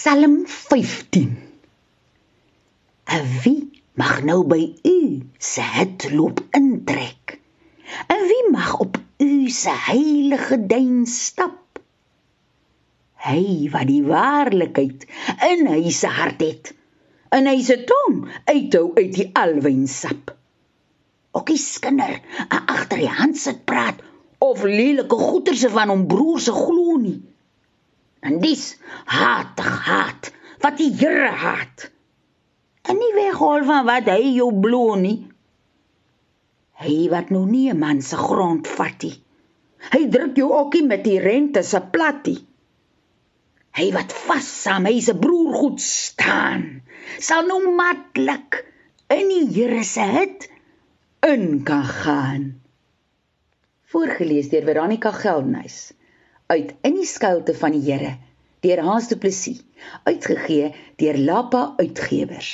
Psalm 15 En wie mag nou by u se hut loop intrek? En wie mag op u se heilige duin stap? Hy wat die waarlikheid in hy se hart het, en hy se tong uithou uit die alwynsap. Ook die skinder agter die hand sit praat of lelike goeterse van hom broer se glo nie en dis haat haat wat die Here haat. En nie weghol van wat hy jou blo nie. Hy wat nou nie 'n man se grond vat nie. Hy druk jou ookie met die rente se plattie. Hy wat vas saam hy se broer goed staan, sal nou maklik in die Here se hut in kan gaan. Voorgeles deur Veronica Geldnys uit in die skuilte van die Here deur Hans Du Plessis uitgegee deur Lapa Uitgewers